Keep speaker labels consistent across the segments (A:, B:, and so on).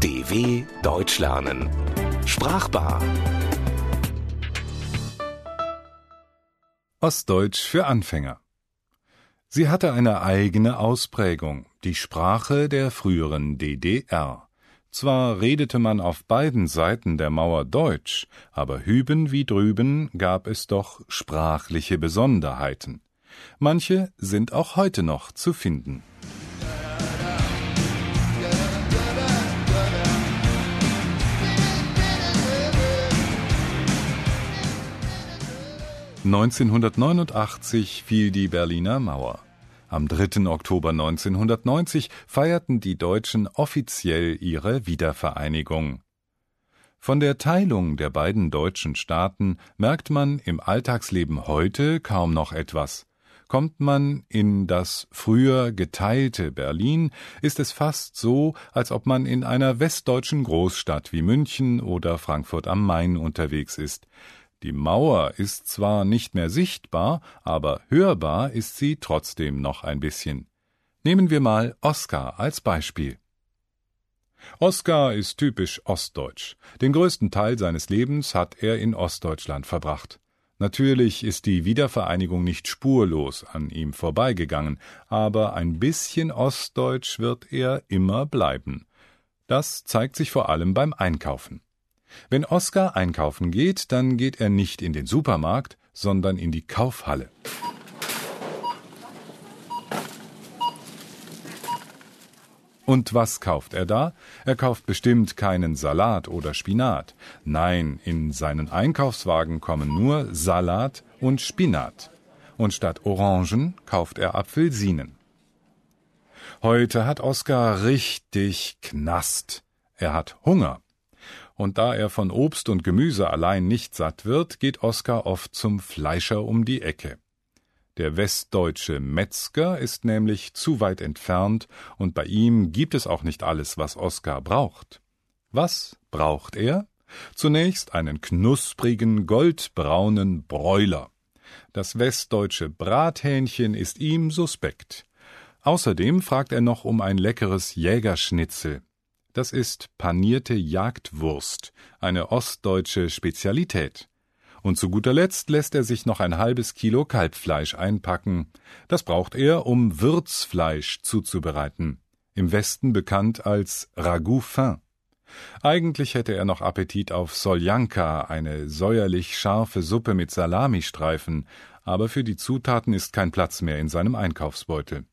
A: DW Deutsch lernen. Sprachbar.
B: Ostdeutsch für Anfänger. Sie hatte eine eigene Ausprägung, die Sprache der früheren DDR. Zwar redete man auf beiden Seiten der Mauer Deutsch, aber hüben wie drüben gab es doch sprachliche Besonderheiten. Manche sind auch heute noch zu finden. 1989 fiel die Berliner Mauer. Am 3. Oktober 1990 feierten die Deutschen offiziell ihre Wiedervereinigung. Von der Teilung der beiden deutschen Staaten merkt man im Alltagsleben heute kaum noch etwas. Kommt man in das früher geteilte Berlin, ist es fast so, als ob man in einer westdeutschen Großstadt wie München oder Frankfurt am Main unterwegs ist. Die Mauer ist zwar nicht mehr sichtbar, aber hörbar ist sie trotzdem noch ein bisschen. Nehmen wir mal Oskar als Beispiel. Oskar ist typisch ostdeutsch. Den größten Teil seines Lebens hat er in Ostdeutschland verbracht. Natürlich ist die Wiedervereinigung nicht spurlos an ihm vorbeigegangen, aber ein bisschen ostdeutsch wird er immer bleiben. Das zeigt sich vor allem beim Einkaufen. Wenn Oskar einkaufen geht, dann geht er nicht in den Supermarkt, sondern in die Kaufhalle. Und was kauft er da? Er kauft bestimmt keinen Salat oder Spinat. Nein, in seinen Einkaufswagen kommen nur Salat und Spinat. Und statt Orangen kauft er Apfelsinen. Heute hat Oskar richtig Knast. Er hat Hunger und da er von Obst und Gemüse allein nicht satt wird, geht Oskar oft zum Fleischer um die Ecke. Der westdeutsche Metzger ist nämlich zu weit entfernt, und bei ihm gibt es auch nicht alles, was Oskar braucht. Was braucht er? Zunächst einen knusprigen, goldbraunen Bräuler. Das westdeutsche Brathähnchen ist ihm suspekt. Außerdem fragt er noch um ein leckeres Jägerschnitzel. Das ist panierte Jagdwurst, eine ostdeutsche Spezialität. Und zu guter Letzt lässt er sich noch ein halbes Kilo Kalbfleisch einpacken. Das braucht er, um Würzfleisch zuzubereiten. Im Westen bekannt als Ragout fin. Eigentlich hätte er noch Appetit auf Soljanka, eine säuerlich scharfe Suppe mit Salamistreifen, aber für die Zutaten ist kein Platz mehr in seinem Einkaufsbeutel.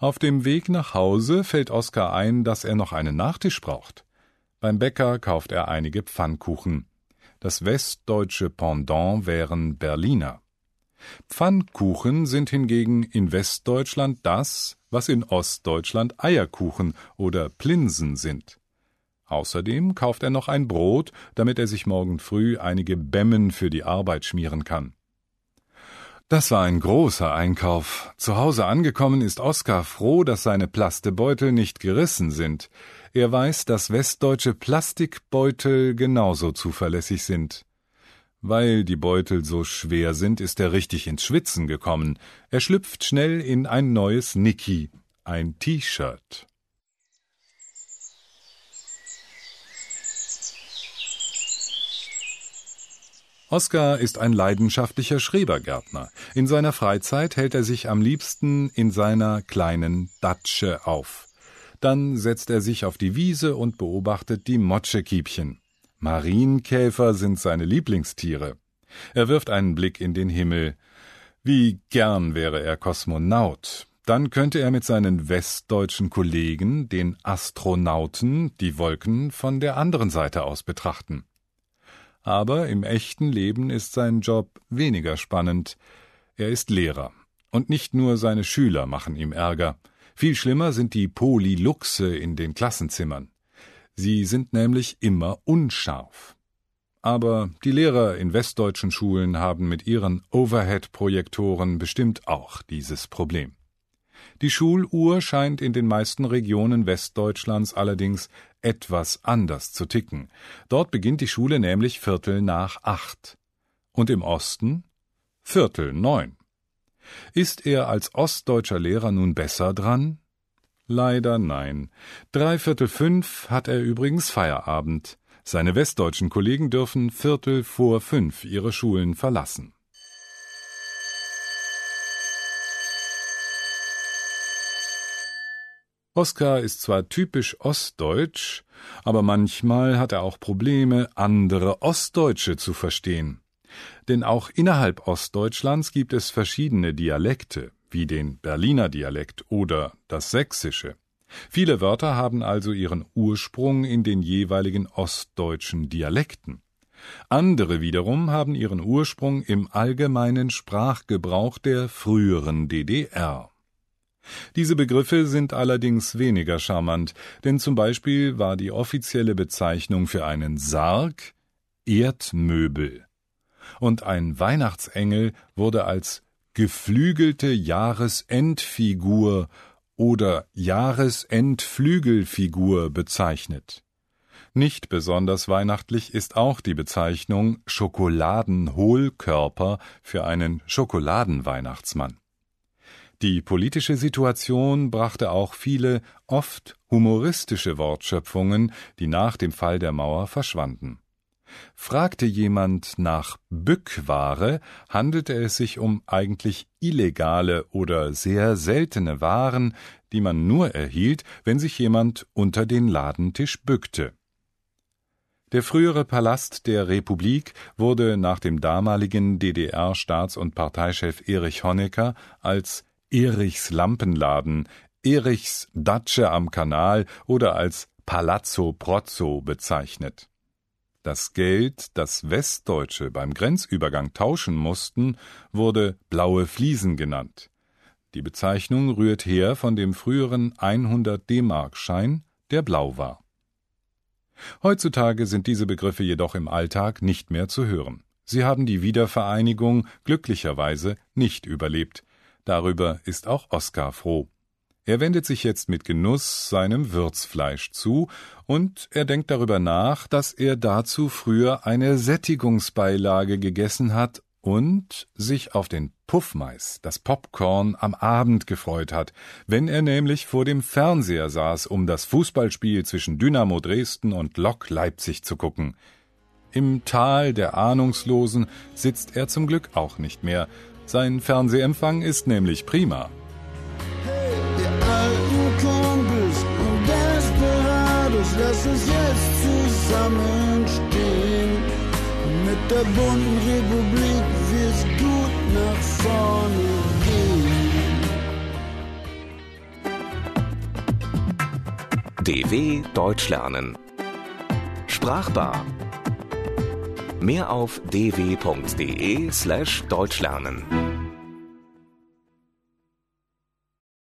B: Auf dem Weg nach Hause fällt Oskar ein, dass er noch einen Nachtisch braucht. Beim Bäcker kauft er einige Pfannkuchen. Das westdeutsche Pendant wären Berliner. Pfannkuchen sind hingegen in Westdeutschland das, was in Ostdeutschland Eierkuchen oder Plinsen sind. Außerdem kauft er noch ein Brot, damit er sich morgen früh einige Bämmen für die Arbeit schmieren kann. Das war ein großer Einkauf. Zu Hause angekommen ist Oskar froh, dass seine Plastebeutel nicht gerissen sind. Er weiß, dass westdeutsche Plastikbeutel genauso zuverlässig sind. Weil die Beutel so schwer sind, ist er richtig ins Schwitzen gekommen. Er schlüpft schnell in ein neues Niki, ein T-Shirt. Oskar ist ein leidenschaftlicher Schrebergärtner. In seiner Freizeit hält er sich am liebsten in seiner kleinen Datsche auf. Dann setzt er sich auf die Wiese und beobachtet die Motschekiebchen. Marienkäfer sind seine Lieblingstiere. Er wirft einen Blick in den Himmel. Wie gern wäre er Kosmonaut. Dann könnte er mit seinen westdeutschen Kollegen, den Astronauten, die Wolken von der anderen Seite aus betrachten aber im echten Leben ist sein Job weniger spannend. Er ist Lehrer. Und nicht nur seine Schüler machen ihm Ärger. Viel schlimmer sind die Polyluxe in den Klassenzimmern. Sie sind nämlich immer unscharf. Aber die Lehrer in westdeutschen Schulen haben mit ihren Overhead-Projektoren bestimmt auch dieses Problem. Die Schuluhr scheint in den meisten Regionen Westdeutschlands allerdings etwas anders zu ticken. Dort beginnt die Schule nämlich Viertel nach acht. Und im Osten Viertel neun. Ist er als ostdeutscher Lehrer nun besser dran? Leider nein. Dreiviertel fünf hat er übrigens Feierabend. Seine westdeutschen Kollegen dürfen Viertel vor fünf ihre Schulen verlassen. Oskar ist zwar typisch ostdeutsch, aber manchmal hat er auch Probleme, andere Ostdeutsche zu verstehen. Denn auch innerhalb Ostdeutschlands gibt es verschiedene Dialekte, wie den Berliner Dialekt oder das Sächsische. Viele Wörter haben also ihren Ursprung in den jeweiligen ostdeutschen Dialekten. Andere wiederum haben ihren Ursprung im allgemeinen Sprachgebrauch der früheren DDR. Diese Begriffe sind allerdings weniger charmant, denn zum Beispiel war die offizielle Bezeichnung für einen Sarg Erdmöbel und ein Weihnachtsengel wurde als geflügelte Jahresendfigur oder Jahresendflügelfigur bezeichnet. Nicht besonders weihnachtlich ist auch die Bezeichnung Schokoladenhohlkörper für einen Schokoladenweihnachtsmann. Die politische Situation brachte auch viele, oft humoristische Wortschöpfungen, die nach dem Fall der Mauer verschwanden. Fragte jemand nach Bückware, handelte es sich um eigentlich illegale oder sehr seltene Waren, die man nur erhielt, wenn sich jemand unter den Ladentisch bückte. Der frühere Palast der Republik wurde nach dem damaligen DDR-Staats- und Parteichef Erich Honecker als Erichs Lampenladen, Erichs Datsche am Kanal oder als Palazzo Prozzo bezeichnet. Das Geld, das Westdeutsche beim Grenzübergang tauschen mussten, wurde blaue Fliesen genannt. Die Bezeichnung rührt her von dem früheren 100 D-Mark-Schein, der blau war. Heutzutage sind diese Begriffe jedoch im Alltag nicht mehr zu hören. Sie haben die Wiedervereinigung glücklicherweise nicht überlebt. Darüber ist auch Oskar froh. Er wendet sich jetzt mit Genuss seinem Würzfleisch zu, und er denkt darüber nach, dass er dazu früher eine Sättigungsbeilage gegessen hat und sich auf den Puffmais, das Popcorn, am Abend gefreut hat, wenn er nämlich vor dem Fernseher saß, um das Fußballspiel zwischen Dynamo Dresden und Lok Leipzig zu gucken. Im Tal der Ahnungslosen sitzt er zum Glück auch nicht mehr. Sein Fernsehempfang ist nämlich prima.
C: lass uns jetzt zusammenstehen. Mit der bunten Republik wird's nach vorne
A: gehen. DW Deutsch lernen. Sprachbar. Mehr auf dw.de slash Deutschlernen.